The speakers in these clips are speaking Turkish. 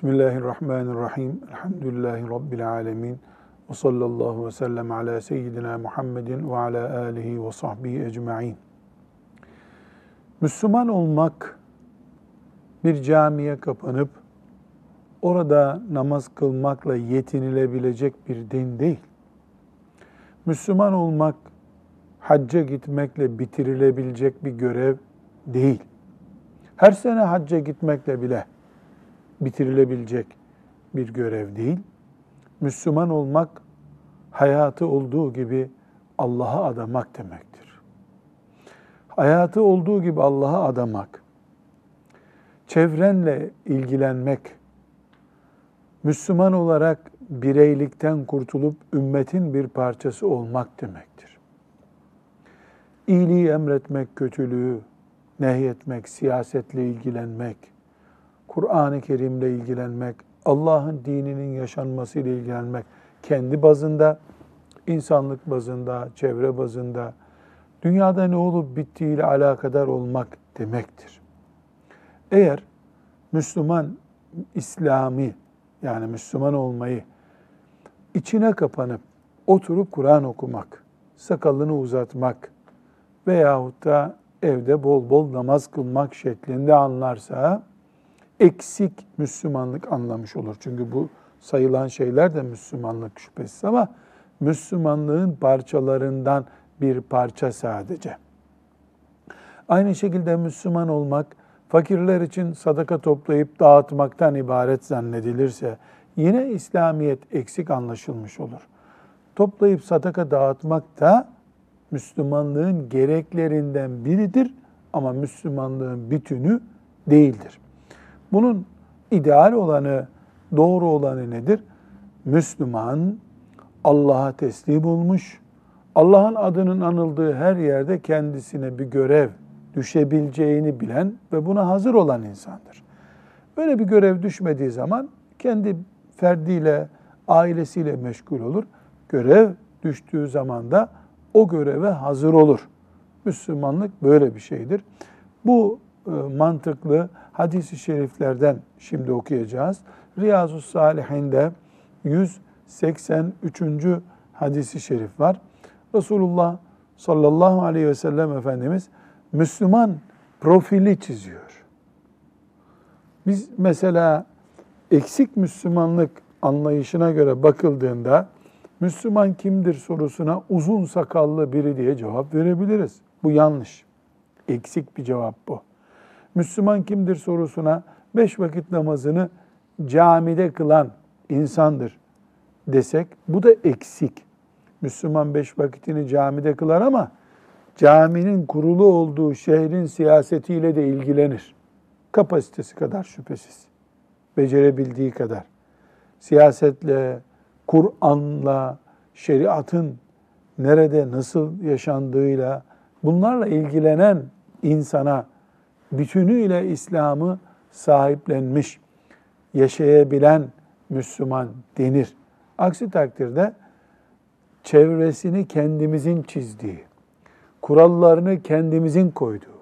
Bismillahirrahmanirrahim. Elhamdülillahi Rabbil alemin. Ve sallallahu ve sellem ala seyyidina Muhammedin ve ala alihi ve sahbihi ecma'in. Müslüman olmak bir camiye kapanıp orada namaz kılmakla yetinilebilecek bir din değil. Müslüman olmak hacca gitmekle bitirilebilecek bir görev değil. Her sene hacca gitmekle bile bitirilebilecek bir görev değil. Müslüman olmak hayatı olduğu gibi Allah'a adamak demektir. Hayatı olduğu gibi Allah'a adamak, çevrenle ilgilenmek, Müslüman olarak bireylikten kurtulup ümmetin bir parçası olmak demektir. İyiliği emretmek, kötülüğü nehyetmek, siyasetle ilgilenmek, Kur'an-ı Kerim'le ilgilenmek, Allah'ın dininin yaşanmasıyla ilgilenmek kendi bazında, insanlık bazında, çevre bazında, dünyada ne olup bittiğiyle alakadar olmak demektir. Eğer Müslüman İslami yani Müslüman olmayı içine kapanıp oturup Kur'an okumak, sakalını uzatmak veyahut da evde bol bol namaz kılmak şeklinde anlarsa eksik Müslümanlık anlamış olur. Çünkü bu sayılan şeyler de Müslümanlık şüphesiz ama Müslümanlığın parçalarından bir parça sadece. Aynı şekilde Müslüman olmak fakirler için sadaka toplayıp dağıtmaktan ibaret zannedilirse yine İslamiyet eksik anlaşılmış olur. Toplayıp sadaka dağıtmak da Müslümanlığın gereklerinden biridir ama Müslümanlığın bütünü değildir. Bunun ideal olanı, doğru olanı nedir? Müslüman Allah'a teslim olmuş, Allah'ın adının anıldığı her yerde kendisine bir görev düşebileceğini bilen ve buna hazır olan insandır. Böyle bir görev düşmediği zaman kendi ferdiyle, ailesiyle meşgul olur. Görev düştüğü zaman da o göreve hazır olur. Müslümanlık böyle bir şeydir. Bu mantıklı hadisi şeriflerden şimdi okuyacağız. Riyazu Salihin'de 183. hadisi şerif var. Resulullah sallallahu aleyhi ve sellem Efendimiz Müslüman profili çiziyor. Biz mesela eksik Müslümanlık anlayışına göre bakıldığında Müslüman kimdir sorusuna uzun sakallı biri diye cevap verebiliriz. Bu yanlış. Eksik bir cevap bu. Müslüman kimdir sorusuna beş vakit namazını camide kılan insandır desek bu da eksik. Müslüman beş vakitini camide kılar ama caminin kurulu olduğu şehrin siyasetiyle de ilgilenir. Kapasitesi kadar şüphesiz. Becerebildiği kadar. Siyasetle, Kur'an'la, şeriatın nerede nasıl yaşandığıyla bunlarla ilgilenen insana bütünüyle İslam'ı sahiplenmiş, yaşayabilen Müslüman denir. Aksi takdirde çevresini kendimizin çizdiği, kurallarını kendimizin koyduğu,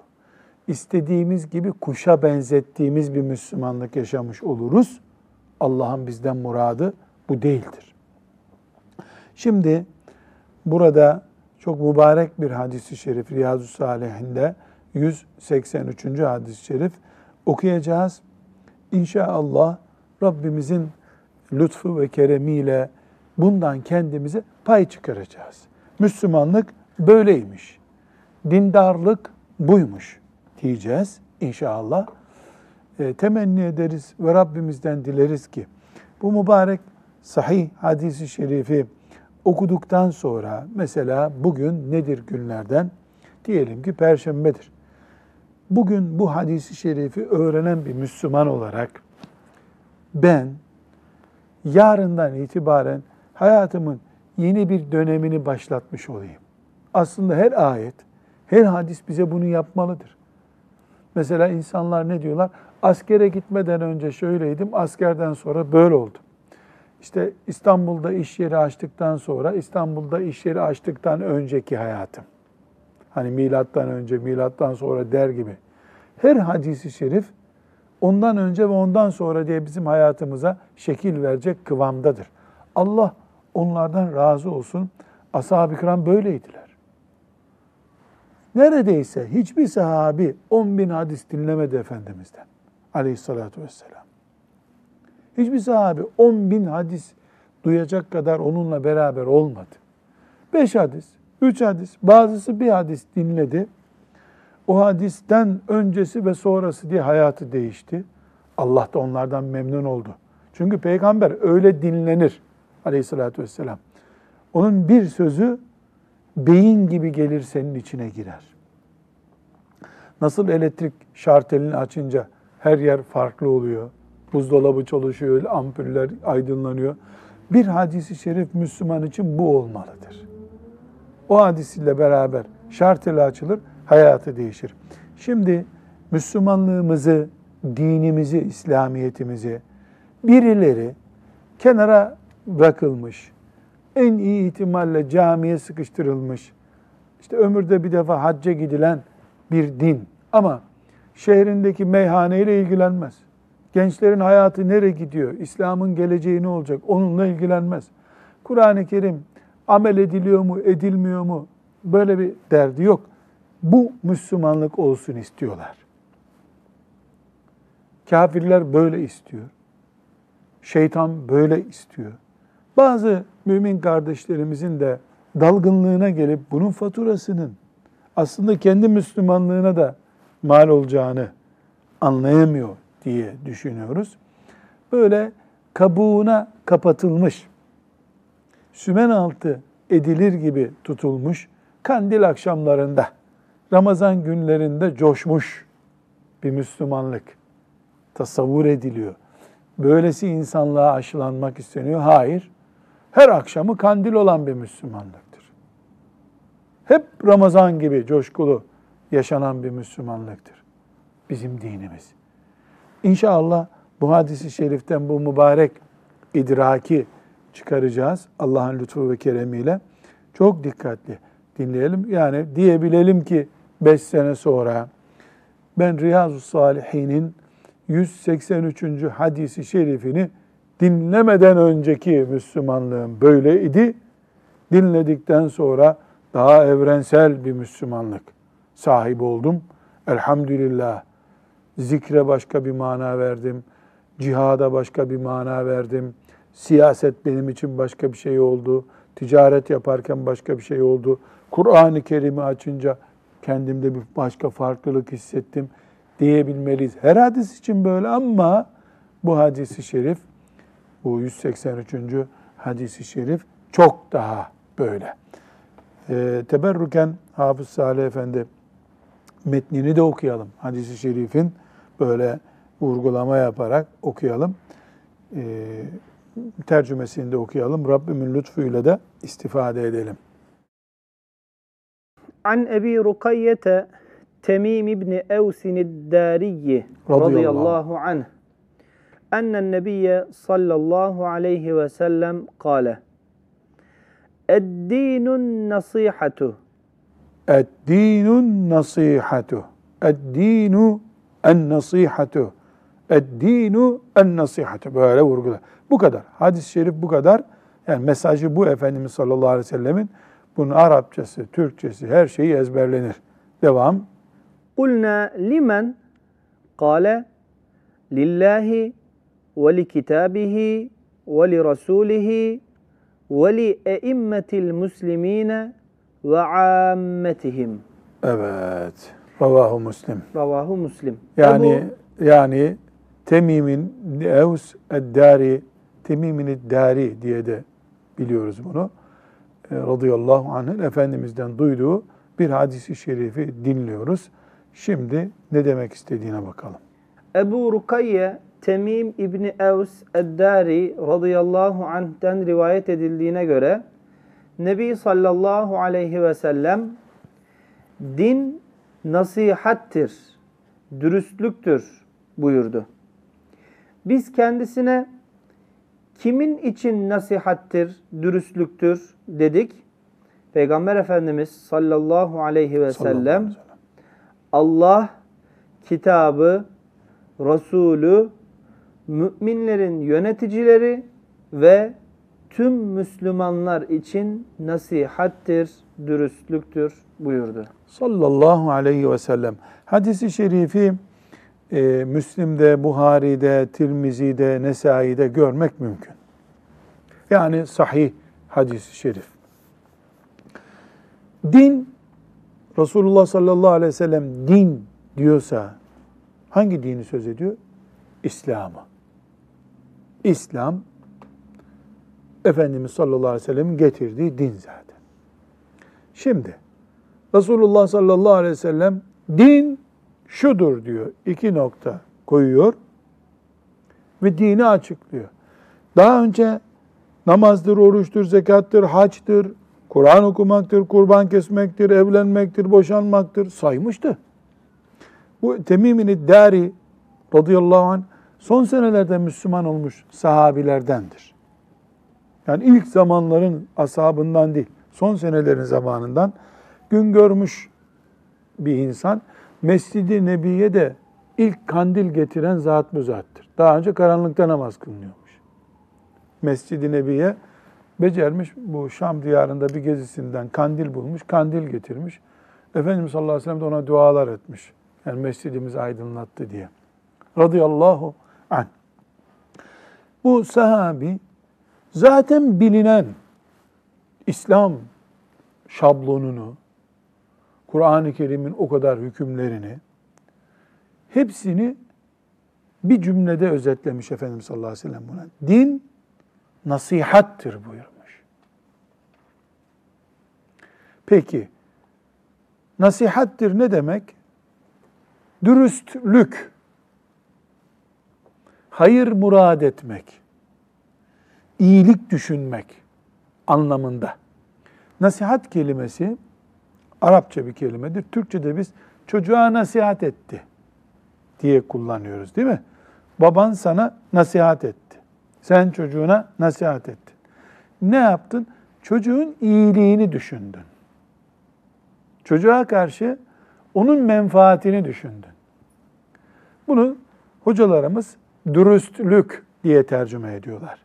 istediğimiz gibi kuşa benzettiğimiz bir Müslümanlık yaşamış oluruz. Allah'ın bizden muradı bu değildir. Şimdi burada çok mübarek bir hadisi şerif Riyazu Salihinde 183. hadis-i şerif okuyacağız. İnşallah Rabbimizin lütfu ve keremiyle bundan kendimize pay çıkaracağız. Müslümanlık böyleymiş. Dindarlık buymuş diyeceğiz inşallah. E, temenni ederiz ve Rabbimizden dileriz ki bu mübarek sahih hadisi şerifi okuduktan sonra mesela bugün nedir günlerden? Diyelim ki perşembedir. Bugün bu hadisi şerifi öğrenen bir Müslüman olarak ben yarından itibaren hayatımın yeni bir dönemini başlatmış olayım. Aslında her ayet, her hadis bize bunu yapmalıdır. Mesela insanlar ne diyorlar? Askere gitmeden önce şöyleydim, askerden sonra böyle oldum. İşte İstanbul'da iş yeri açtıktan sonra, İstanbul'da iş yeri açtıktan önceki hayatım. Hani milattan önce, milattan sonra der gibi. Her hadisi şerif ondan önce ve ondan sonra diye bizim hayatımıza şekil verecek kıvamdadır. Allah onlardan razı olsun. Ashab-ı kiram böyleydiler. Neredeyse hiçbir sahabi 10 bin hadis dinlemedi Efendimiz'den aleyhissalatü vesselam. Hiçbir sahabi 10 bin hadis duyacak kadar onunla beraber olmadı. 5 hadis, 3 hadis, bazısı bir hadis dinledi. O hadisten öncesi ve sonrası diye hayatı değişti. Allah da onlardan memnun oldu. Çünkü peygamber öyle dinlenir aleyhissalatü vesselam. Onun bir sözü beyin gibi gelir senin içine girer. Nasıl elektrik şartelini açınca her yer farklı oluyor. Buzdolabı çalışıyor, ampuller aydınlanıyor. Bir hadisi şerif Müslüman için bu olmalıdır. O hadis ile beraber şarteli açılır, hayatı değişir. Şimdi Müslümanlığımızı, dinimizi, İslamiyetimizi birileri kenara bırakılmış, en iyi ihtimalle camiye sıkıştırılmış, işte ömürde bir defa hacca gidilen bir din ama şehrindeki meyhaneyle ilgilenmez. Gençlerin hayatı nereye gidiyor? İslam'ın geleceği ne olacak? Onunla ilgilenmez. Kur'an-ı Kerim amel ediliyor mu, edilmiyor mu? Böyle bir derdi yok. Bu Müslümanlık olsun istiyorlar. Kafirler böyle istiyor. Şeytan böyle istiyor. Bazı mümin kardeşlerimizin de dalgınlığına gelip bunun faturasının aslında kendi Müslümanlığına da mal olacağını anlayamıyor diye düşünüyoruz. Böyle kabuğuna kapatılmış, sümen altı edilir gibi tutulmuş, kandil akşamlarında, Ramazan günlerinde coşmuş bir Müslümanlık tasavvur ediliyor. Böylesi insanlığa aşılanmak isteniyor. Hayır, her akşamı kandil olan bir Müslümanlıktır. Hep Ramazan gibi coşkulu yaşanan bir Müslümanlıktır. Bizim dinimiz. İnşallah bu hadisi şeriften bu mübarek idraki çıkaracağız Allah'ın lütfu ve keremiyle. Çok dikkatli dinleyelim. Yani diyebilelim ki 5 sene sonra ben Riyazu Salihin'in 183. hadisi şerifini dinlemeden önceki Müslümanlığım böyleydi. Dinledikten sonra daha evrensel bir Müslümanlık sahibi oldum. Elhamdülillah. Zikre başka bir mana verdim. Cihada başka bir mana verdim. Siyaset benim için başka bir şey oldu. Ticaret yaparken başka bir şey oldu. Kur'an-ı Kerim'i açınca kendimde bir başka farklılık hissettim diyebilmeliyiz. Her hadis için böyle ama bu hadisi şerif, bu 183. hadisi şerif çok daha böyle. E, teberruken Hafız Salih Efendi metnini de okuyalım. Hadisi şerifin böyle vurgulama yaparak okuyalım. E, tercümesini de okuyalım. Rabbimin lütfuyla da istifade edelim. An Ebi Rukayyete Temim İbni Evsin Dariyi radıyallahu anh. nebiyye sallallahu aleyhi ve sellem kâle Eddinun nasihatu Eddinun nasihatu Eddinu en nasihatu Eddinu en nasihatu böyle vurgular. Bu kadar. Hadis-i şerif bu kadar. Yani mesajı bu Efendimiz sallallahu aleyhi ve sellemin bunun Arapçası, Türkçesi her şeyi ezberlenir. Devam. Kulna limen kâle lillahi ve li kitabihi ve li rasulihi ve li eimmetil muslimine ve ammetihim. Evet. Ravahu Müslim. Ravahu Müslim. Yani yani Temim'in Evs Eddari Temim'in Eddari diye de biliyoruz bunu. E, radıyallahu anh'ın Efendimiz'den duyduğu bir hadisi şerifi dinliyoruz. Şimdi ne demek istediğine bakalım. Ebu Rukayye Temim İbni Evs Eddari radıyallahu anh'ten rivayet edildiğine göre Nebi sallallahu aleyhi ve sellem din nasihattir, dürüstlüktür buyurdu. Biz kendisine kimin için nasihattir, dürüstlüktür dedik. Peygamber Efendimiz sallallahu aleyhi ve sellem Allah, kitabı, Resulü, müminlerin yöneticileri ve tüm Müslümanlar için nasihattir, dürüstlüktür buyurdu. Sallallahu aleyhi ve sellem. Hadisi şerifi e, Müslim'de, Buhari'de, Tirmizi'de, Nesai'de görmek mümkün. Yani sahih hadisi şerif. Din, Resulullah sallallahu aleyhi ve sellem din diyorsa hangi dini söz ediyor? İslam'ı. İslam, Efendimiz sallallahu aleyhi ve sellem'in getirdiği din zaten. Şimdi, Resulullah sallallahu aleyhi ve sellem din şudur diyor. İki nokta koyuyor ve dini açıklıyor. Daha önce namazdır, oruçtur, zekattır, haçtır, Kur'an okumaktır, kurban kesmektir, evlenmektir, boşanmaktır saymıştı. Bu Temim'in Dari radıyallahu anh son senelerde Müslüman olmuş sahabilerdendir. Yani ilk zamanların ashabından değil, son senelerin zamanından gün görmüş bir insan. Mescid-i Nebi'ye de ilk kandil getiren zat bu zattır. Daha önce karanlıkta namaz kılınıyormuş. Mescid-i Nebi'ye becermiş bu Şam diyarında bir gezisinden kandil bulmuş, kandil getirmiş. Efendimiz sallallahu aleyhi ve sellem de ona dualar etmiş. Yani mescidimizi aydınlattı diye. Radıyallahu anh. Bu sahabi zaten bilinen İslam şablonunu, Kur'an-ı Kerim'in o kadar hükümlerini hepsini bir cümlede özetlemiş Efendimiz sallallahu aleyhi ve sellem buna. Din nasihattir buyurmuş. Peki, nasihattir ne demek? Dürüstlük, hayır murad etmek, iyilik düşünmek anlamında. Nasihat kelimesi Arapça bir kelimedir. Türkçe'de biz çocuğa nasihat etti diye kullanıyoruz değil mi? Baban sana nasihat etti. Sen çocuğuna nasihat ettin. Ne yaptın? Çocuğun iyiliğini düşündün. Çocuğa karşı onun menfaatini düşündün. Bunu hocalarımız dürüstlük diye tercüme ediyorlar.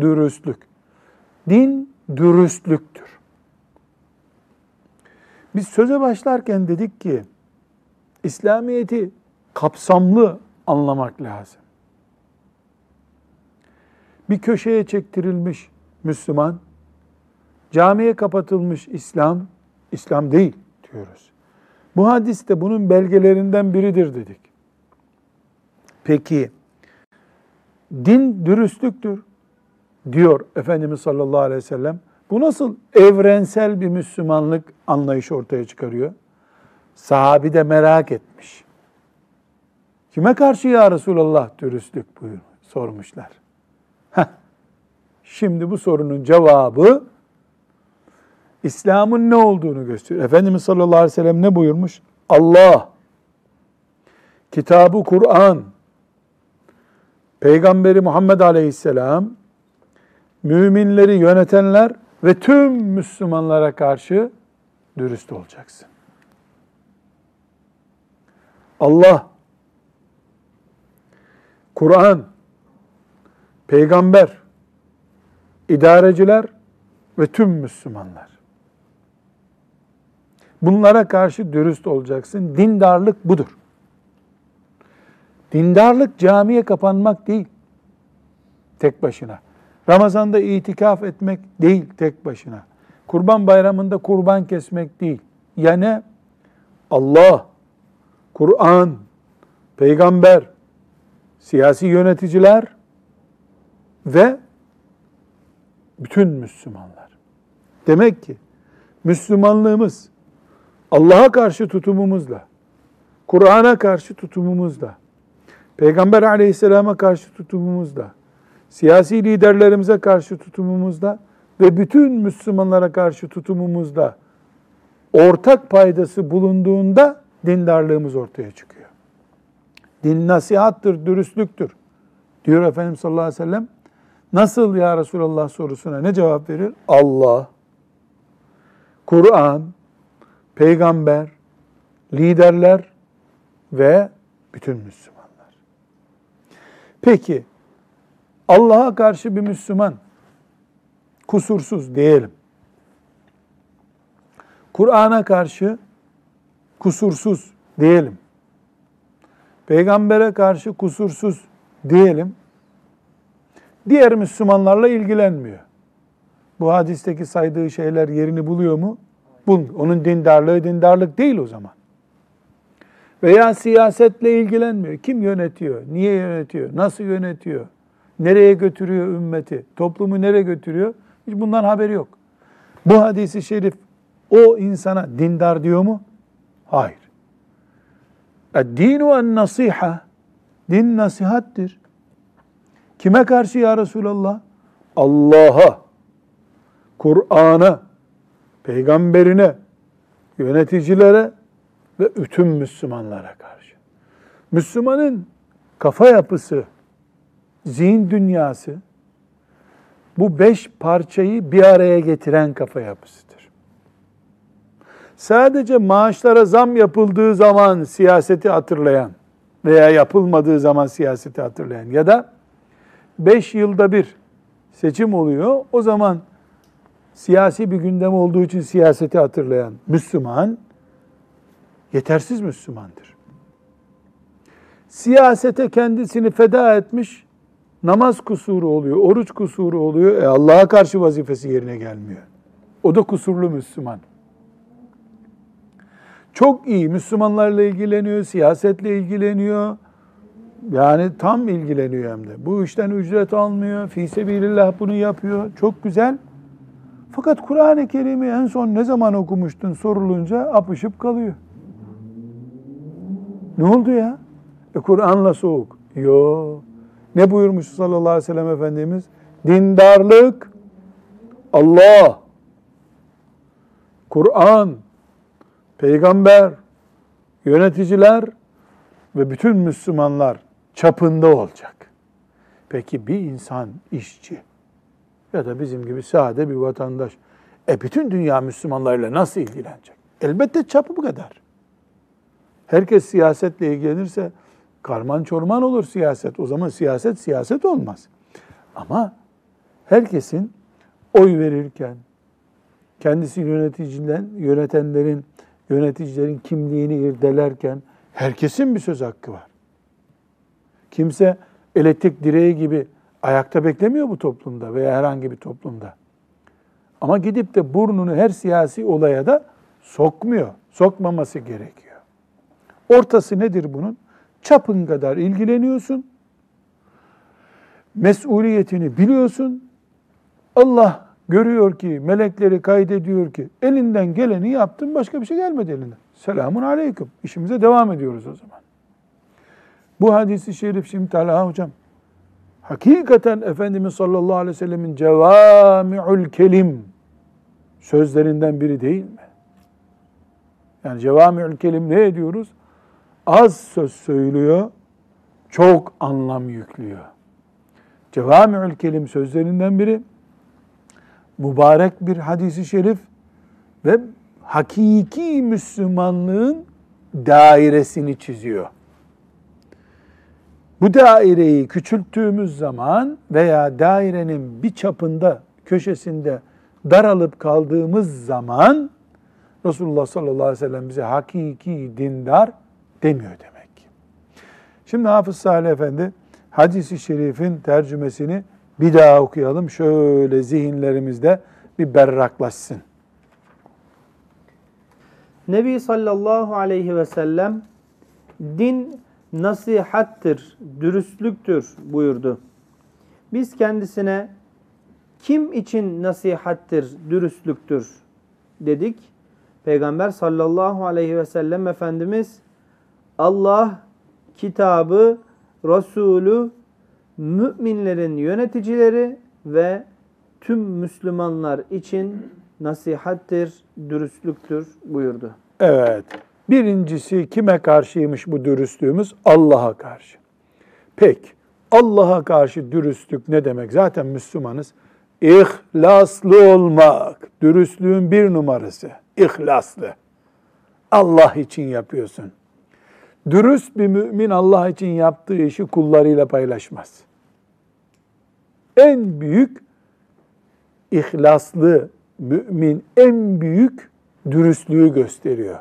Dürüstlük. Din dürüstlüktür. Biz söze başlarken dedik ki İslamiyet'i kapsamlı anlamak lazım. Bir köşeye çektirilmiş Müslüman, camiye kapatılmış İslam, İslam değil diyoruz. Bu hadis de bunun belgelerinden biridir dedik. Peki, din dürüstlüktür diyor Efendimiz sallallahu aleyhi ve sellem. Bu nasıl evrensel bir Müslümanlık anlayışı ortaya çıkarıyor? Sahabi de merak etmiş. Kime karşı ya Resulallah dürüstlük buyur, sormuşlar. Heh. Şimdi bu sorunun cevabı İslam'ın ne olduğunu gösteriyor. Efendimiz sallallahu aleyhi ve sellem ne buyurmuş? Allah, kitabı Kur'an, Peygamberi Muhammed aleyhisselam, müminleri yönetenler ve tüm Müslümanlara karşı dürüst olacaksın. Allah, Kur'an, peygamber, idareciler ve tüm Müslümanlar. Bunlara karşı dürüst olacaksın. Dindarlık budur. Dindarlık camiye kapanmak değil. Tek başına. Ramazanda itikaf etmek değil tek başına. Kurban bayramında kurban kesmek değil. Yani Allah, Kur'an, peygamber, siyasi yöneticiler ve bütün Müslümanlar. Demek ki Müslümanlığımız Allah'a karşı tutumumuzla, Kur'an'a karşı tutumumuzla, Peygamber aleyhisselama karşı tutumumuzla, siyasi liderlerimize karşı tutumumuzda ve bütün Müslümanlara karşı tutumumuzda ortak paydası bulunduğunda dindarlığımız ortaya çıkıyor. Din nasihattır, dürüstlüktür diyor Efendimiz sallallahu aleyhi ve sellem. Nasıl ya Resulallah sorusuna ne cevap verir? Allah, Kur'an, peygamber, liderler ve bütün Müslümanlar. Peki Allah'a karşı bir Müslüman kusursuz diyelim. Kur'an'a karşı kusursuz diyelim. Peygambere karşı kusursuz diyelim. Diğer Müslümanlarla ilgilenmiyor. Bu hadisteki saydığı şeyler yerini buluyor mu? Bul. Onun dindarlığı dindarlık değil o zaman. Veya siyasetle ilgilenmiyor. Kim yönetiyor? Niye yönetiyor? Nasıl yönetiyor? Nereye götürüyor ümmeti? Toplumu nereye götürüyor? Hiç bundan haberi yok. Bu hadisi şerif o insana dindar diyor mu? Hayır. Dinu en nasiha. Din nasihattir. Kime karşı ya Resulallah? Allah'a, Kur'an'a, peygamberine, yöneticilere ve bütün Müslümanlara karşı. Müslümanın kafa yapısı, zihin dünyası bu beş parçayı bir araya getiren kafa yapısıdır. Sadece maaşlara zam yapıldığı zaman siyaseti hatırlayan veya yapılmadığı zaman siyaseti hatırlayan ya da beş yılda bir seçim oluyor. O zaman siyasi bir gündem olduğu için siyaseti hatırlayan Müslüman yetersiz Müslümandır. Siyasete kendisini feda etmiş, namaz kusuru oluyor, oruç kusuru oluyor. E Allah'a karşı vazifesi yerine gelmiyor. O da kusurlu Müslüman. Çok iyi Müslümanlarla ilgileniyor, siyasetle ilgileniyor. Yani tam ilgileniyor hem de. Bu işten ücret almıyor. Fi sebilillah bunu yapıyor. Çok güzel. Fakat Kur'an-ı Kerim'i en son ne zaman okumuştun sorulunca apışıp kalıyor. Ne oldu ya? E Kur'an'la soğuk. Yo. Ne buyurmuş sallallahu aleyhi ve sellem Efendimiz? Dindarlık, Allah, Kur'an, peygamber, yöneticiler ve bütün Müslümanlar çapında olacak. Peki bir insan işçi ya da bizim gibi sade bir vatandaş e bütün dünya Müslümanlarıyla nasıl ilgilenecek? Elbette çapı bu kadar. Herkes siyasetle ilgilenirse karman çorman olur siyaset. O zaman siyaset siyaset olmaz. Ama herkesin oy verirken, kendisi yöneticilen, yönetenlerin, yöneticilerin kimliğini irdelerken herkesin bir söz hakkı var. Kimse elektrik direği gibi ayakta beklemiyor bu toplumda veya herhangi bir toplumda. Ama gidip de burnunu her siyasi olaya da sokmuyor. Sokmaması gerekiyor. Ortası nedir bunun? Çapın kadar ilgileniyorsun. Mesuliyetini biliyorsun. Allah görüyor ki, melekleri kaydediyor ki elinden geleni yaptın başka bir şey gelmedi elinden. Selamun aleyküm. İşimize devam ediyoruz o zaman. Bu hadisi şerif şimdi Talha hocam hakikaten Efendimiz sallallahu aleyhi ve sellemin cevami'ül kelim sözlerinden biri değil mi? Yani cevami'ül kelim ne ediyoruz? Az söz söylüyor, çok anlam yüklüyor. Cevami'ül kelim sözlerinden biri mübarek bir hadisi şerif ve hakiki Müslümanlığın dairesini çiziyor. Bu daireyi küçülttüğümüz zaman veya dairenin bir çapında, köşesinde daralıp kaldığımız zaman Resulullah sallallahu aleyhi ve sellem bize hakiki dindar demiyor demek ki. Şimdi Hafız Salih Efendi hadisi şerifin tercümesini bir daha okuyalım. Şöyle zihinlerimizde bir berraklaşsın. Nebi sallallahu aleyhi ve sellem din nasihattir, dürüstlüktür buyurdu. Biz kendisine kim için nasihattir, dürüstlüktür dedik. Peygamber sallallahu aleyhi ve sellem Efendimiz Allah kitabı, Resulü, müminlerin yöneticileri ve tüm Müslümanlar için nasihattir, dürüstlüktür buyurdu. Evet. Birincisi kime karşıymış bu dürüstlüğümüz? Allah'a karşı. Peki Allah'a karşı dürüstlük ne demek? Zaten Müslümanız. İhlaslı olmak. Dürüstlüğün bir numarası. İhlaslı. Allah için yapıyorsun. Dürüst bir mümin Allah için yaptığı işi kullarıyla paylaşmaz. En büyük ihlaslı mümin en büyük dürüstlüğü gösteriyor.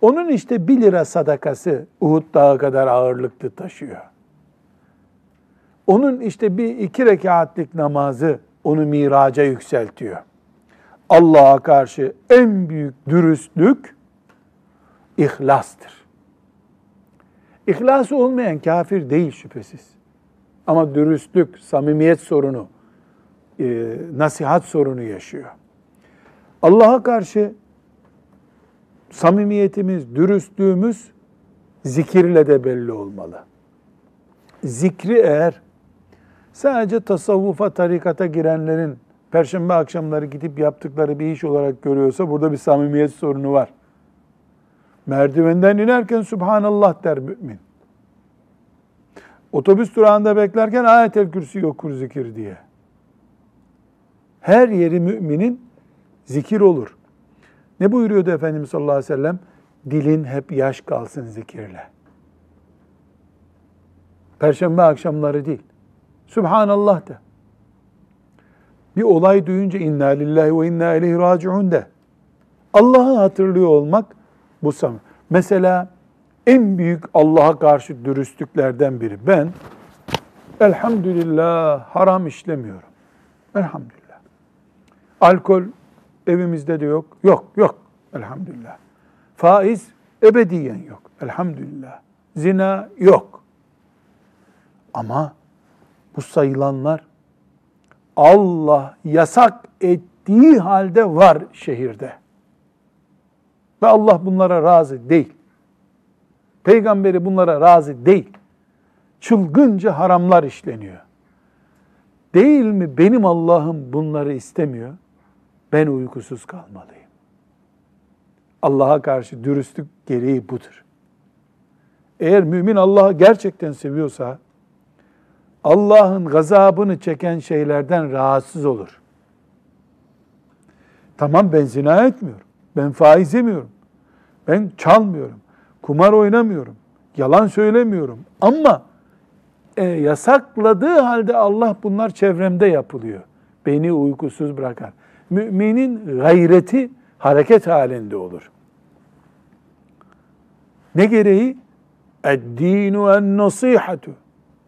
Onun işte bir lira sadakası Uhud dağı kadar ağırlıklı taşıyor. Onun işte bir iki rekatlik namazı onu miraca yükseltiyor. Allah'a karşı en büyük dürüstlük ihlastır. İhlası olmayan kafir değil şüphesiz. Ama dürüstlük, samimiyet sorunu, e, nasihat sorunu yaşıyor. Allah'a karşı samimiyetimiz, dürüstlüğümüz zikirle de belli olmalı. Zikri eğer sadece tasavvufa, tarikata girenlerin perşembe akşamları gidip yaptıkları bir iş olarak görüyorsa burada bir samimiyet sorunu var. Merdivenden inerken Subhanallah der mümin. Otobüs durağında beklerken ayetel kürsi okur zikir diye. Her yeri müminin zikir olur. Ne buyuruyordu Efendimiz sallallahu aleyhi ve sellem? Dilin hep yaş kalsın zikirle. Perşembe akşamları değil. Subhanallah de. Bir olay duyunca inna lillahi ve inna ileyhi raciun de. Allah'ı hatırlıyor olmak bu sam. Mesela en büyük Allah'a karşı dürüstlüklerden biri. Ben elhamdülillah haram işlemiyorum. Elhamdülillah. Alkol evimizde de yok. Yok, yok. Elhamdülillah. Faiz ebediyen yok. Elhamdülillah. Zina yok. Ama bu sayılanlar Allah yasak ettiği halde var şehirde. Ve Allah bunlara razı değil. Peygamberi bunlara razı değil. Çılgınca haramlar işleniyor. Değil mi benim Allah'ım bunları istemiyor? Ben uykusuz kalmalıyım. Allah'a karşı dürüstlük gereği budur. Eğer mümin Allah'ı gerçekten seviyorsa Allah'ın gazabını çeken şeylerden rahatsız olur. Tamam ben zina etmiyorum. Ben faiz yemiyorum. Ben çalmıyorum. Kumar oynamıyorum. Yalan söylemiyorum. Ama e, yasakladığı halde Allah bunlar çevremde yapılıyor. Beni uykusuz bırakar. Müminin gayreti hareket halinde olur. Ne gereği? Eddinu en nasihatu.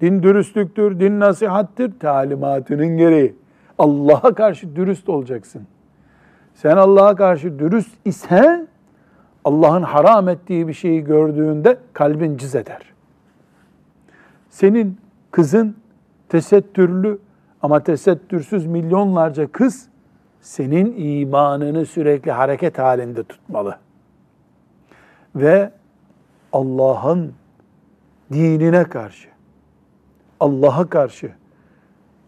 Din dürüstlüktür, din nasihattir, talimatının gereği. Allah'a karşı dürüst olacaksın. Sen Allah'a karşı dürüst isen, Allah'ın haram ettiği bir şeyi gördüğünde kalbin cız eder. Senin kızın tesettürlü ama tesettürsüz milyonlarca kız senin imanını sürekli hareket halinde tutmalı. Ve Allah'ın dinine karşı, Allah'a karşı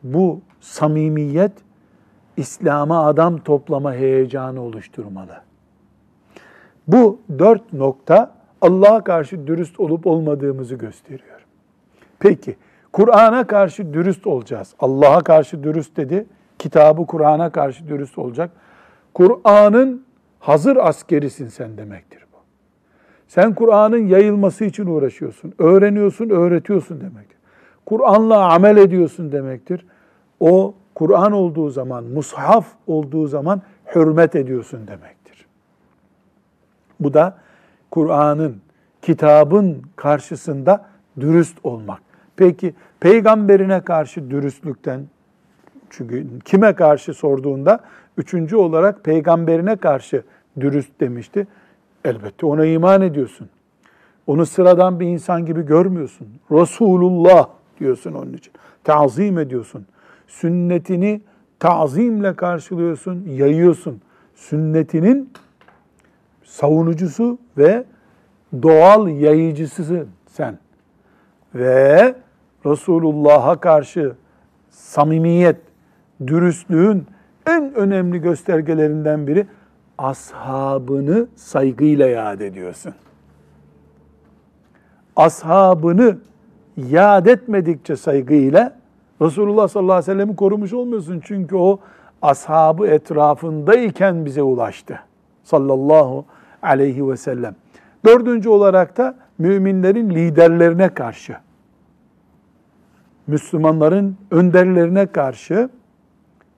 bu samimiyet İslam'a adam toplama heyecanı oluşturmalı. Bu dört nokta Allah'a karşı dürüst olup olmadığımızı gösteriyor. Peki, Kur'an'a karşı dürüst olacağız. Allah'a karşı dürüst dedi, kitabı Kur'an'a karşı dürüst olacak. Kur'an'ın hazır askerisin sen demektir bu. Sen Kur'an'ın yayılması için uğraşıyorsun, öğreniyorsun, öğretiyorsun demektir. Kur'an'la amel ediyorsun demektir. O Kur'an olduğu zaman, mushaf olduğu zaman hürmet ediyorsun demektir. Bu da Kur'an'ın, kitabın karşısında dürüst olmak. Peki peygamberine karşı dürüstlükten, çünkü kime karşı sorduğunda üçüncü olarak peygamberine karşı dürüst demişti. Elbette ona iman ediyorsun. Onu sıradan bir insan gibi görmüyorsun. Resulullah diyorsun onun için. Tazim ediyorsun sünnetini tazimle karşılıyorsun, yayıyorsun. Sünnetinin savunucusu ve doğal yayıcısısın sen. Ve Resulullah'a karşı samimiyet, dürüstlüğün en önemli göstergelerinden biri ashabını saygıyla yad ediyorsun. Ashabını yad etmedikçe saygıyla Resulullah sallallahu aleyhi ve sellem'i korumuş olmuyorsun. Çünkü o ashabı etrafındayken bize ulaştı. Sallallahu aleyhi ve sellem. Dördüncü olarak da müminlerin liderlerine karşı, Müslümanların önderlerine karşı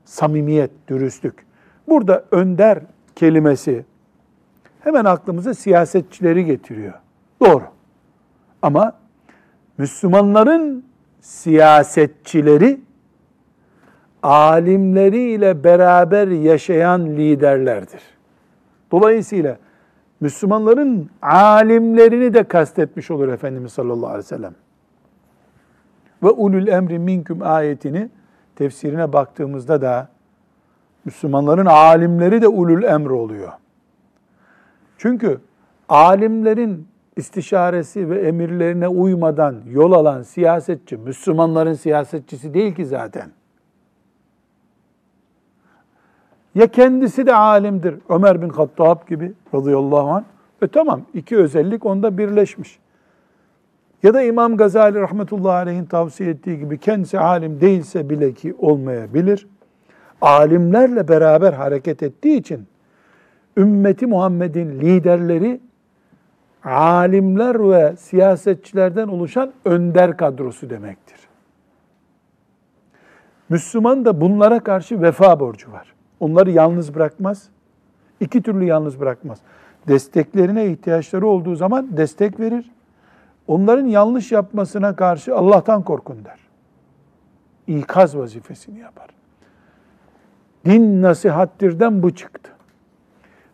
samimiyet, dürüstlük. Burada önder kelimesi hemen aklımıza siyasetçileri getiriyor. Doğru. Ama Müslümanların siyasetçileri alimleriyle beraber yaşayan liderlerdir. Dolayısıyla Müslümanların alimlerini de kastetmiş olur Efendimiz sallallahu aleyhi ve sellem. Ve ulul emri minküm ayetini tefsirine baktığımızda da Müslümanların alimleri de ulul emr oluyor. Çünkü alimlerin istişaresi ve emirlerine uymadan yol alan siyasetçi, Müslümanların siyasetçisi değil ki zaten. Ya kendisi de alimdir, Ömer bin Hattab gibi radıyallahu anh. E tamam, iki özellik onda birleşmiş. Ya da İmam Gazali rahmetullahi aleyhin tavsiye ettiği gibi kendisi alim değilse bile ki olmayabilir. Alimlerle beraber hareket ettiği için ümmeti Muhammed'in liderleri alimler ve siyasetçilerden oluşan önder kadrosu demektir. Müslüman da bunlara karşı vefa borcu var. Onları yalnız bırakmaz. İki türlü yalnız bırakmaz. Desteklerine ihtiyaçları olduğu zaman destek verir. Onların yanlış yapmasına karşı Allah'tan korkun der. İkaz vazifesini yapar. Din nasihattirden bu çıktı.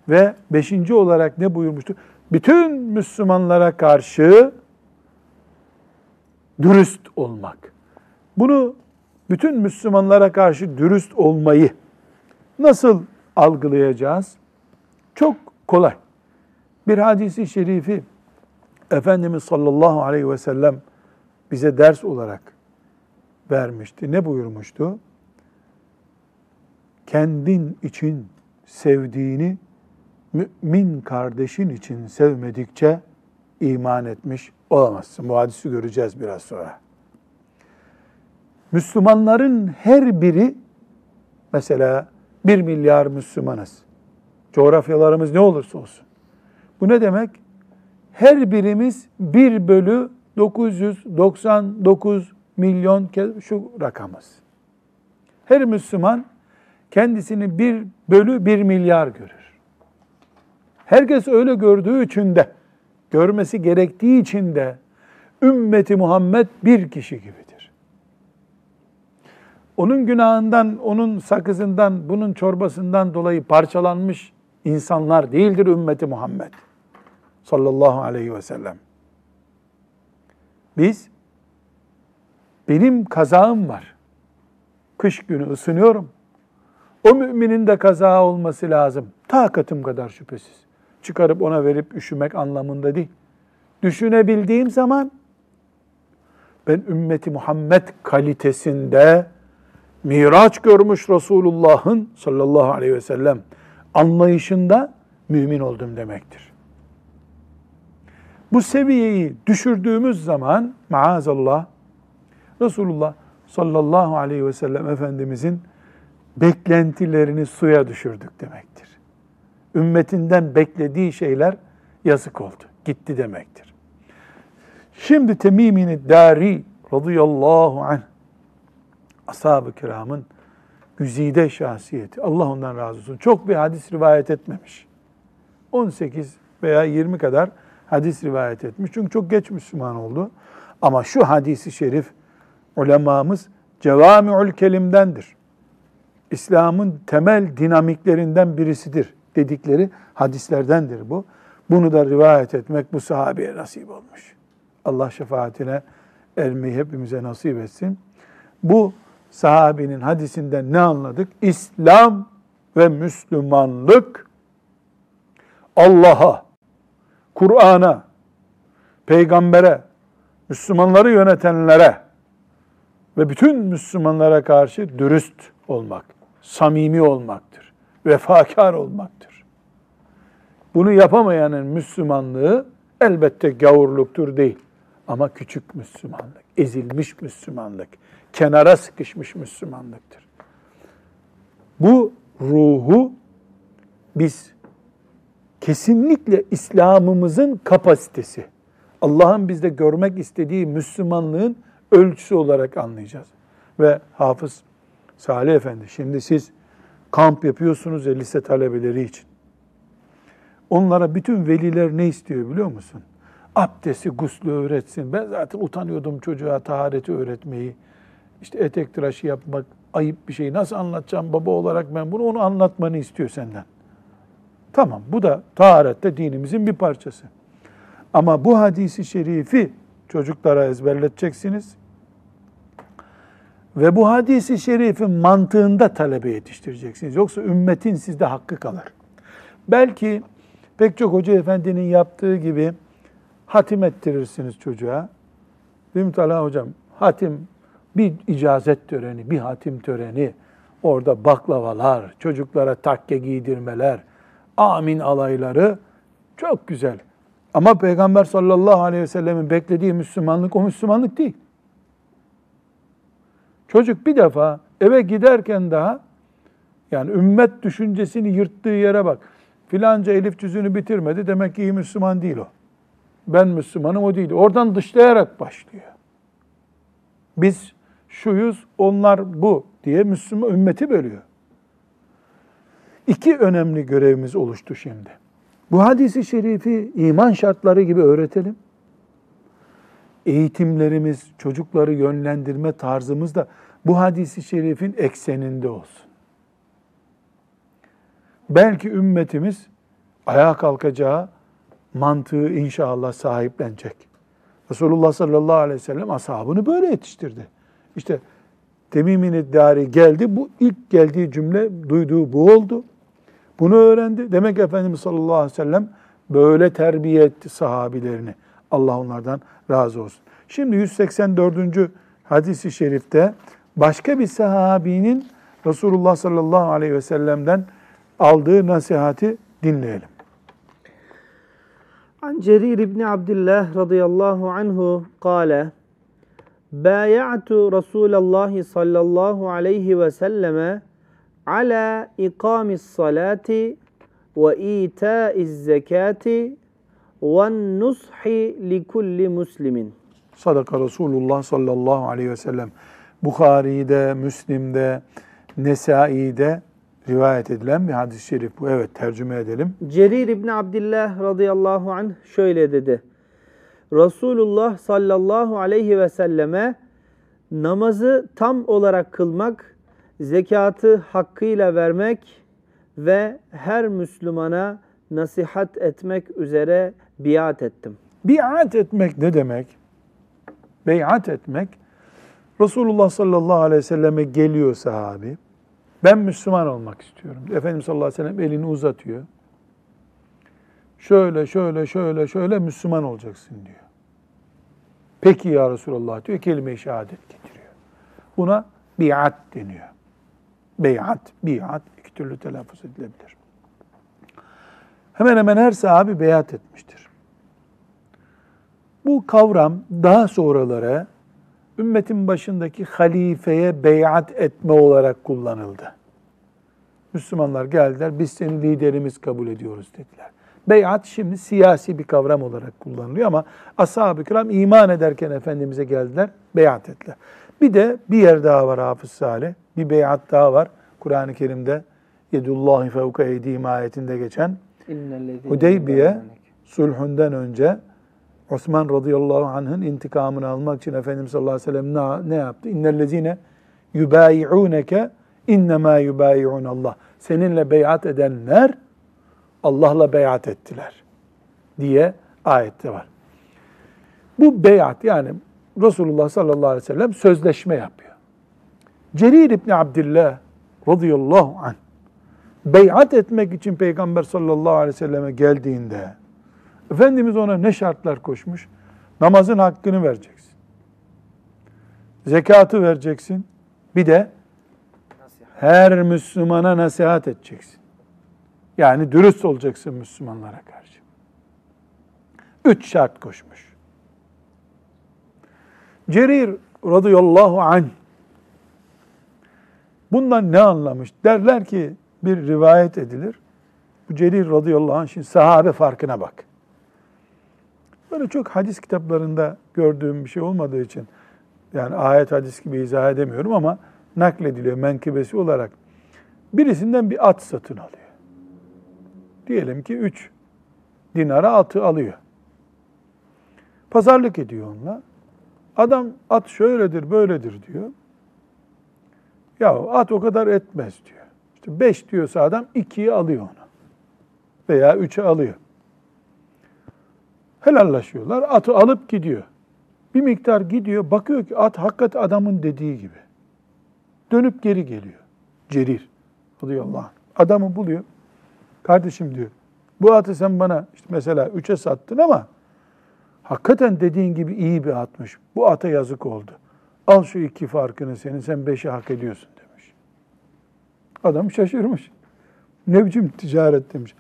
Ve beşinci olarak ne buyurmuştu? Bütün Müslümanlara karşı dürüst olmak. Bunu bütün Müslümanlara karşı dürüst olmayı nasıl algılayacağız? Çok kolay. Bir hadisi şerifi Efendimiz sallallahu aleyhi ve sellem bize ders olarak vermişti. Ne buyurmuştu? Kendin için sevdiğini mümin kardeşin için sevmedikçe iman etmiş olamazsın. Bu hadisi göreceğiz biraz sonra. Müslümanların her biri mesela bir milyar Müslümanız. Coğrafyalarımız ne olursa olsun. Bu ne demek? Her birimiz 1 bölü 999 milyon şu rakamız. Her Müslüman kendisini 1 bölü 1 milyar görür. Herkes öyle gördüğü için de, görmesi gerektiği için de ümmeti Muhammed bir kişi gibidir. Onun günahından, onun sakızından, bunun çorbasından dolayı parçalanmış insanlar değildir ümmeti Muhammed sallallahu aleyhi ve sellem. Biz, benim kazağım var. Kış günü ısınıyorum. O müminin de kazağı olması lazım. Takatım kadar şüphesiz çıkarıp ona verip üşümek anlamında değil. Düşünebildiğim zaman ben ümmeti Muhammed kalitesinde miraç görmüş Resulullah'ın sallallahu aleyhi ve sellem anlayışında mümin oldum demektir. Bu seviyeyi düşürdüğümüz zaman maazallah Resulullah sallallahu aleyhi ve sellem Efendimizin beklentilerini suya düşürdük demektir ümmetinden beklediği şeyler yazık oldu. Gitti demektir. Şimdi Temimini Dari radıyallahu anh ashab-ı kiramın güzide şahsiyeti. Allah ondan razı olsun. Çok bir hadis rivayet etmemiş. 18 veya 20 kadar hadis rivayet etmiş. Çünkü çok geç Müslüman oldu. Ama şu hadisi şerif ulemamız cevami'ül kelimdendir. İslam'ın temel dinamiklerinden birisidir dedikleri hadislerdendir bu. Bunu da rivayet etmek bu sahabeye nasip olmuş. Allah şefaatine ermeyi hepimize nasip etsin. Bu sahabinin hadisinden ne anladık? İslam ve Müslümanlık Allah'a, Kur'an'a, peygambere, Müslümanları yönetenlere ve bütün Müslümanlara karşı dürüst olmak, samimi olmaktır vefakar olmaktır. Bunu yapamayanın Müslümanlığı elbette gavurluktur değil. Ama küçük Müslümanlık, ezilmiş Müslümanlık, kenara sıkışmış Müslümanlıktır. Bu ruhu biz kesinlikle İslam'ımızın kapasitesi, Allah'ın bizde görmek istediği Müslümanlığın ölçüsü olarak anlayacağız. Ve Hafız Salih Efendi, şimdi siz kamp yapıyorsunuz ya lise talebeleri için. Onlara bütün veliler ne istiyor biliyor musun? Abdesti, guslü öğretsin. Ben zaten utanıyordum çocuğa tahareti öğretmeyi. İşte etek tıraşı yapmak ayıp bir şey. Nasıl anlatacağım baba olarak ben bunu onu anlatmanı istiyor senden. Tamam bu da taharette dinimizin bir parçası. Ama bu hadisi şerifi çocuklara ezberleteceksiniz. Ve bu hadisi şerifin mantığında talebe yetiştireceksiniz. Yoksa ümmetin sizde hakkı kalır. Belki pek çok hoca efendinin yaptığı gibi hatim ettirirsiniz çocuğa. Değil mi hocam? Hatim bir icazet töreni, bir hatim töreni. Orada baklavalar, çocuklara takke giydirmeler, amin alayları çok güzel. Ama Peygamber sallallahu aleyhi ve sellemin beklediği Müslümanlık o Müslümanlık değil. Çocuk bir defa eve giderken daha yani ümmet düşüncesini yırttığı yere bak. Filanca elif cüzünü bitirmedi demek ki iyi Müslüman değil o. Ben Müslümanım o değil. Oradan dışlayarak başlıyor. Biz şuyuz, onlar bu diye Müslüman ümmeti bölüyor. İki önemli görevimiz oluştu şimdi. Bu hadisi şerifi iman şartları gibi öğretelim. Eğitimlerimiz, çocukları yönlendirme tarzımız da bu hadisi şerifin ekseninde olsun. Belki ümmetimiz ayağa kalkacağı mantığı inşallah sahiplenecek. Resulullah sallallahu aleyhi ve sellem ashabını böyle yetiştirdi. İşte Temim'in iddari geldi. Bu ilk geldiği cümle duyduğu bu oldu. Bunu öğrendi. Demek Efendimiz sallallahu aleyhi ve sellem böyle terbiye etti sahabilerini. Allah onlardan razı olsun. Şimdi 184. hadisi şerifte başka bir sahabinin Resulullah sallallahu aleyhi ve sellem'den aldığı nasihati dinleyelim. An Cerir İbni Abdillah radıyallahu anhu kâle Bâya'tu Resulallah sallallahu aleyhi ve selleme ala ikamis salati ve itaiz zekati ve nushi li kulli muslimin. Sadaka Resulullah sallallahu aleyhi ve sellem. Bukhari'de, Müslim'de, Nesai'de rivayet edilen bir hadis-i şerif bu. Evet tercüme edelim. Cerir İbni Abdillah radıyallahu anh şöyle dedi. Resulullah sallallahu aleyhi ve selleme namazı tam olarak kılmak, zekatı hakkıyla vermek ve her Müslümana nasihat etmek üzere biat ettim. Biat etmek ne demek? Beyat etmek, Resulullah sallallahu aleyhi ve selleme geliyor sahabi. Ben Müslüman olmak istiyorum. Efendimiz sallallahu aleyhi ve sellem elini uzatıyor. Şöyle, şöyle, şöyle, şöyle Müslüman olacaksın diyor. Peki ya Resulallah diyor, kelime-i şehadet getiriyor. Buna biat deniyor. Beyat, biat iki türlü telaffuz edilebilir. Hemen hemen her sahabi beyat etmiştir. Bu kavram daha sonralara ümmetin başındaki halifeye beyat etme olarak kullanıldı. Müslümanlar geldiler, biz seni liderimiz kabul ediyoruz dediler. Beyat şimdi siyasi bir kavram olarak kullanılıyor ama ashab-ı kiram iman ederken Efendimiz'e geldiler, beyat ettiler. Bir de bir yer daha var Hafız Salih, bir beyat daha var. Kur'an-ı Kerim'de Yedullahi fevka eydihim ayetinde geçen Hudeybiye sulhünden önce Osman radıyallahu anh'ın intikamını almak için Efendimiz sallallahu aleyhi ve sellem ne, ne yaptı? İnnellezine yubayi'uneke innema yubayi'un Allah. Seninle beyat edenler Allah'la beyat ettiler diye ayette var. Bu beyat yani Resulullah sallallahu aleyhi ve sellem sözleşme yapıyor. Cerir İbni Abdillah radıyallahu anh beyat etmek için Peygamber sallallahu aleyhi ve selleme geldiğinde Efendimiz ona ne şartlar koşmuş? Namazın hakkını vereceksin. Zekatı vereceksin. Bir de her Müslümana nasihat edeceksin. Yani dürüst olacaksın Müslümanlara karşı. Üç şart koşmuş. Cerir radıyallahu anh bundan ne anlamış? Derler ki bir rivayet edilir. Bu Cerir radıyallahu anh şimdi sahabe farkına bak. Böyle çok hadis kitaplarında gördüğüm bir şey olmadığı için yani ayet hadis gibi izah edemiyorum ama naklediliyor menkıbesi olarak. Birisinden bir at satın alıyor. Diyelim ki 3 dinara atı alıyor. Pazarlık ediyor onunla. Adam at şöyledir, böyledir diyor. Ya at o kadar etmez diyor. İşte 5 diyorsa adam 2'yi alıyor ona. Veya 3'e alıyor. Helallaşıyorlar. Atı alıp gidiyor. Bir miktar gidiyor. Bakıyor ki at hakikat adamın dediği gibi. Dönüp geri geliyor. Cerir radıyallahu anh. Adamı buluyor. Kardeşim diyor. Bu atı sen bana işte mesela 3'e sattın ama hakikaten dediğin gibi iyi bir atmış. Bu ata yazık oldu. Al şu iki farkını senin sen 5'i hak ediyorsun demiş. Adam şaşırmış. Ne biçim ticaret demiş.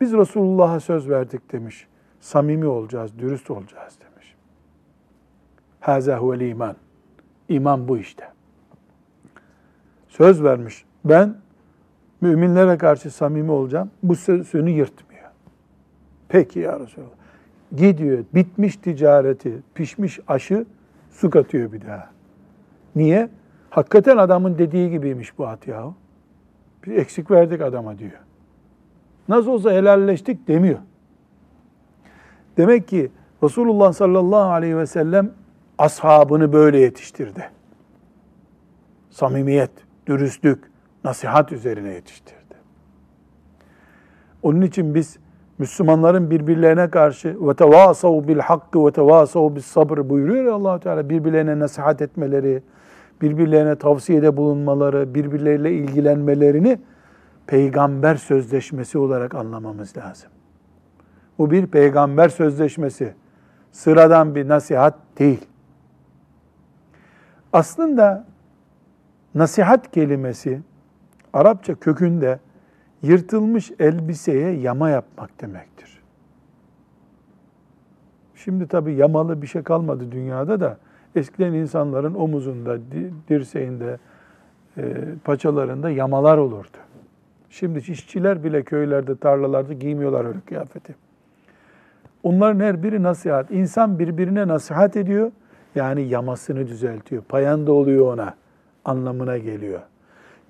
Biz Resulullah'a söz verdik demiş. Samimi olacağız, dürüst olacağız demiş. Haza huvel iman. İman bu işte. Söz vermiş. Ben müminlere karşı samimi olacağım. Bu sözünü yırtmıyor. Peki ya Resulallah. Gidiyor, bitmiş ticareti, pişmiş aşı su katıyor bir daha. Niye? Hakikaten adamın dediği gibiymiş bu at yahu. Bir eksik verdik adama diyor. Nasıl olsa helalleştik demiyor. Demek ki Resulullah sallallahu aleyhi ve sellem ashabını böyle yetiştirdi. Samimiyet, dürüstlük, nasihat üzerine yetiştirdi. Onun için biz Müslümanların birbirlerine karşı ve tevasav bil hakkı ve tevasav bis sabr buyuruyor ya allah Teala birbirlerine nasihat etmeleri, birbirlerine tavsiyede bulunmaları, birbirleriyle ilgilenmelerini peygamber sözleşmesi olarak anlamamız lazım. Bu bir peygamber sözleşmesi. Sıradan bir nasihat değil. Aslında nasihat kelimesi Arapça kökünde yırtılmış elbiseye yama yapmak demektir. Şimdi tabii yamalı bir şey kalmadı dünyada da eskiden insanların omuzunda, dirseğinde, e, paçalarında yamalar olurdu. Şimdi işçiler bile köylerde, tarlalarda giymiyorlar öyle kıyafeti. Onların her biri nasihat. İnsan birbirine nasihat ediyor. Yani yamasını düzeltiyor. Payanda oluyor ona anlamına geliyor.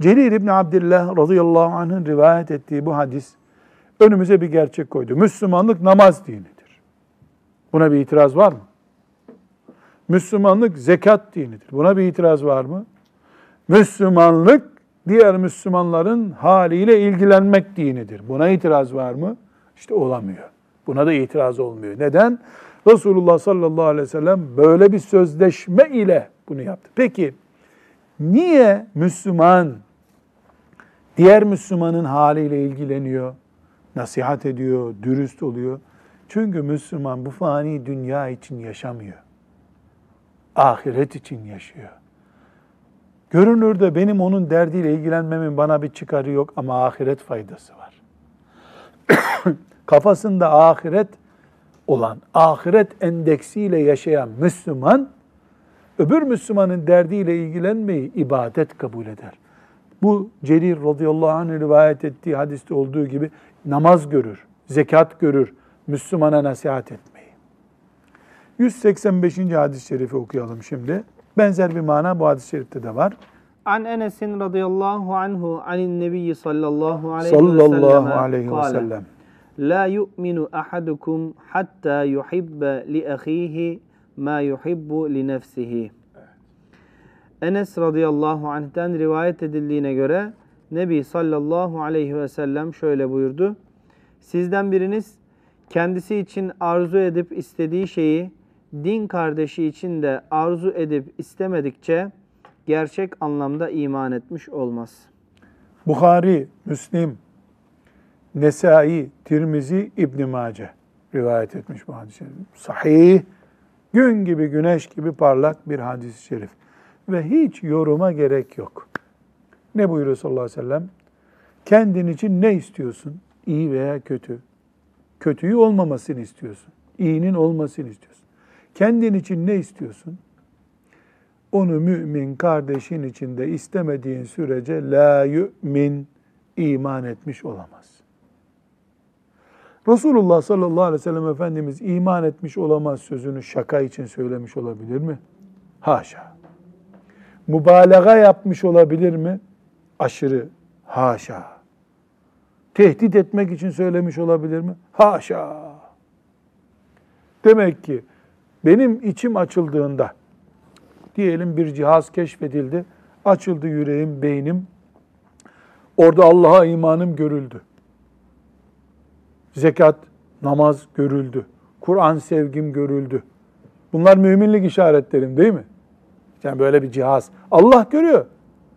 Cerir İbni Abdillah radıyallahu anh'ın rivayet ettiği bu hadis önümüze bir gerçek koydu. Müslümanlık namaz dinidir. Buna bir itiraz var mı? Müslümanlık zekat dinidir. Buna bir itiraz var mı? Müslümanlık diğer Müslümanların haliyle ilgilenmek dinidir. Buna itiraz var mı? İşte olamıyor. Buna da itiraz olmuyor. Neden? Resulullah sallallahu aleyhi ve sellem böyle bir sözleşme ile bunu yaptı. Peki niye Müslüman diğer Müslümanın haliyle ilgileniyor, nasihat ediyor, dürüst oluyor? Çünkü Müslüman bu fani dünya için yaşamıyor. Ahiret için yaşıyor. Görünürde benim onun derdiyle ilgilenmemin bana bir çıkarı yok ama ahiret faydası var. Kafasında ahiret olan, ahiret endeksiyle yaşayan Müslüman, öbür Müslümanın derdiyle ilgilenmeyi ibadet kabul eder. Bu Cerir radıyallahu anh rivayet ettiği hadiste olduğu gibi namaz görür, zekat görür, Müslümana nasihat etmeyi. 185. hadis-i şerifi okuyalım şimdi. Benzer bir mana bu hadis-i şerifte de var. An Enes'in radıyallahu anhu anin nebiyyi sallallahu aleyhi sallallahu aleyhi ve sellem. La yu'minu ahadukum hatta yuhibbe li ahihi ma yuhibbu li nefsihi. Enes radıyallahu anh'ten rivayet edildiğine göre Nebi sallallahu aleyhi ve sellem şöyle buyurdu. Sizden biriniz kendisi için arzu edip istediği şeyi din kardeşi için de arzu edip istemedikçe gerçek anlamda iman etmiş olmaz. Bukhari, Müslim, Nesai, Tirmizi, İbn Mace rivayet etmiş bu hadis-i şerif. Sahih, gün gibi, güneş gibi parlak bir hadis-i şerif. Ve hiç yoruma gerek yok. Ne buyuruyor sallallahu aleyhi ve sellem? Kendin için ne istiyorsun? İyi veya kötü. Kötüyü olmamasını istiyorsun. İyinin olmasını istiyorsun. Kendin için ne istiyorsun? Onu mümin kardeşin içinde istemediğin sürece la yu'min iman etmiş olamaz. Resulullah sallallahu aleyhi ve sellem Efendimiz iman etmiş olamaz sözünü şaka için söylemiş olabilir mi? Haşa. Mübalağa yapmış olabilir mi? Aşırı. Haşa. Tehdit etmek için söylemiş olabilir mi? Haşa. Demek ki benim içim açıldığında diyelim bir cihaz keşfedildi. Açıldı yüreğim, beynim. Orada Allah'a imanım görüldü. Zekat, namaz görüldü. Kur'an sevgim görüldü. Bunlar müminlik işaretlerim değil mi? Yani böyle bir cihaz. Allah görüyor.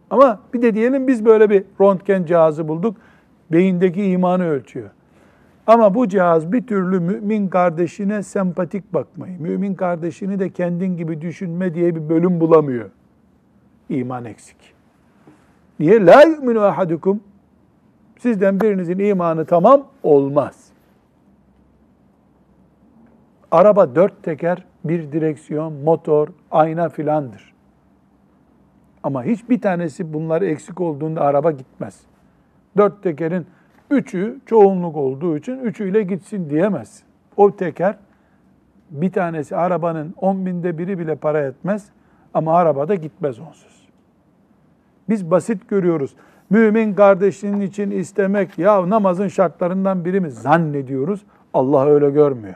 Ama bir de diyelim biz böyle bir röntgen cihazı bulduk. Beyindeki imanı ölçüyor. Ama bu cihaz bir türlü mümin kardeşine sempatik bakmayı, mümin kardeşini de kendin gibi düşünme diye bir bölüm bulamıyor. İman eksik. Niye? La yu'minu ahadukum. Sizden birinizin imanı tamam olmaz. Araba dört teker, bir direksiyon, motor, ayna filandır. Ama hiçbir tanesi bunlar eksik olduğunda araba gitmez. Dört tekerin üçü çoğunluk olduğu için üçüyle gitsin diyemez. O teker bir tanesi arabanın on binde biri bile para etmez ama arabada gitmez onsuz. Biz basit görüyoruz. Mümin kardeşinin için istemek ya namazın şartlarından biri mi zannediyoruz. Allah öyle görmüyor.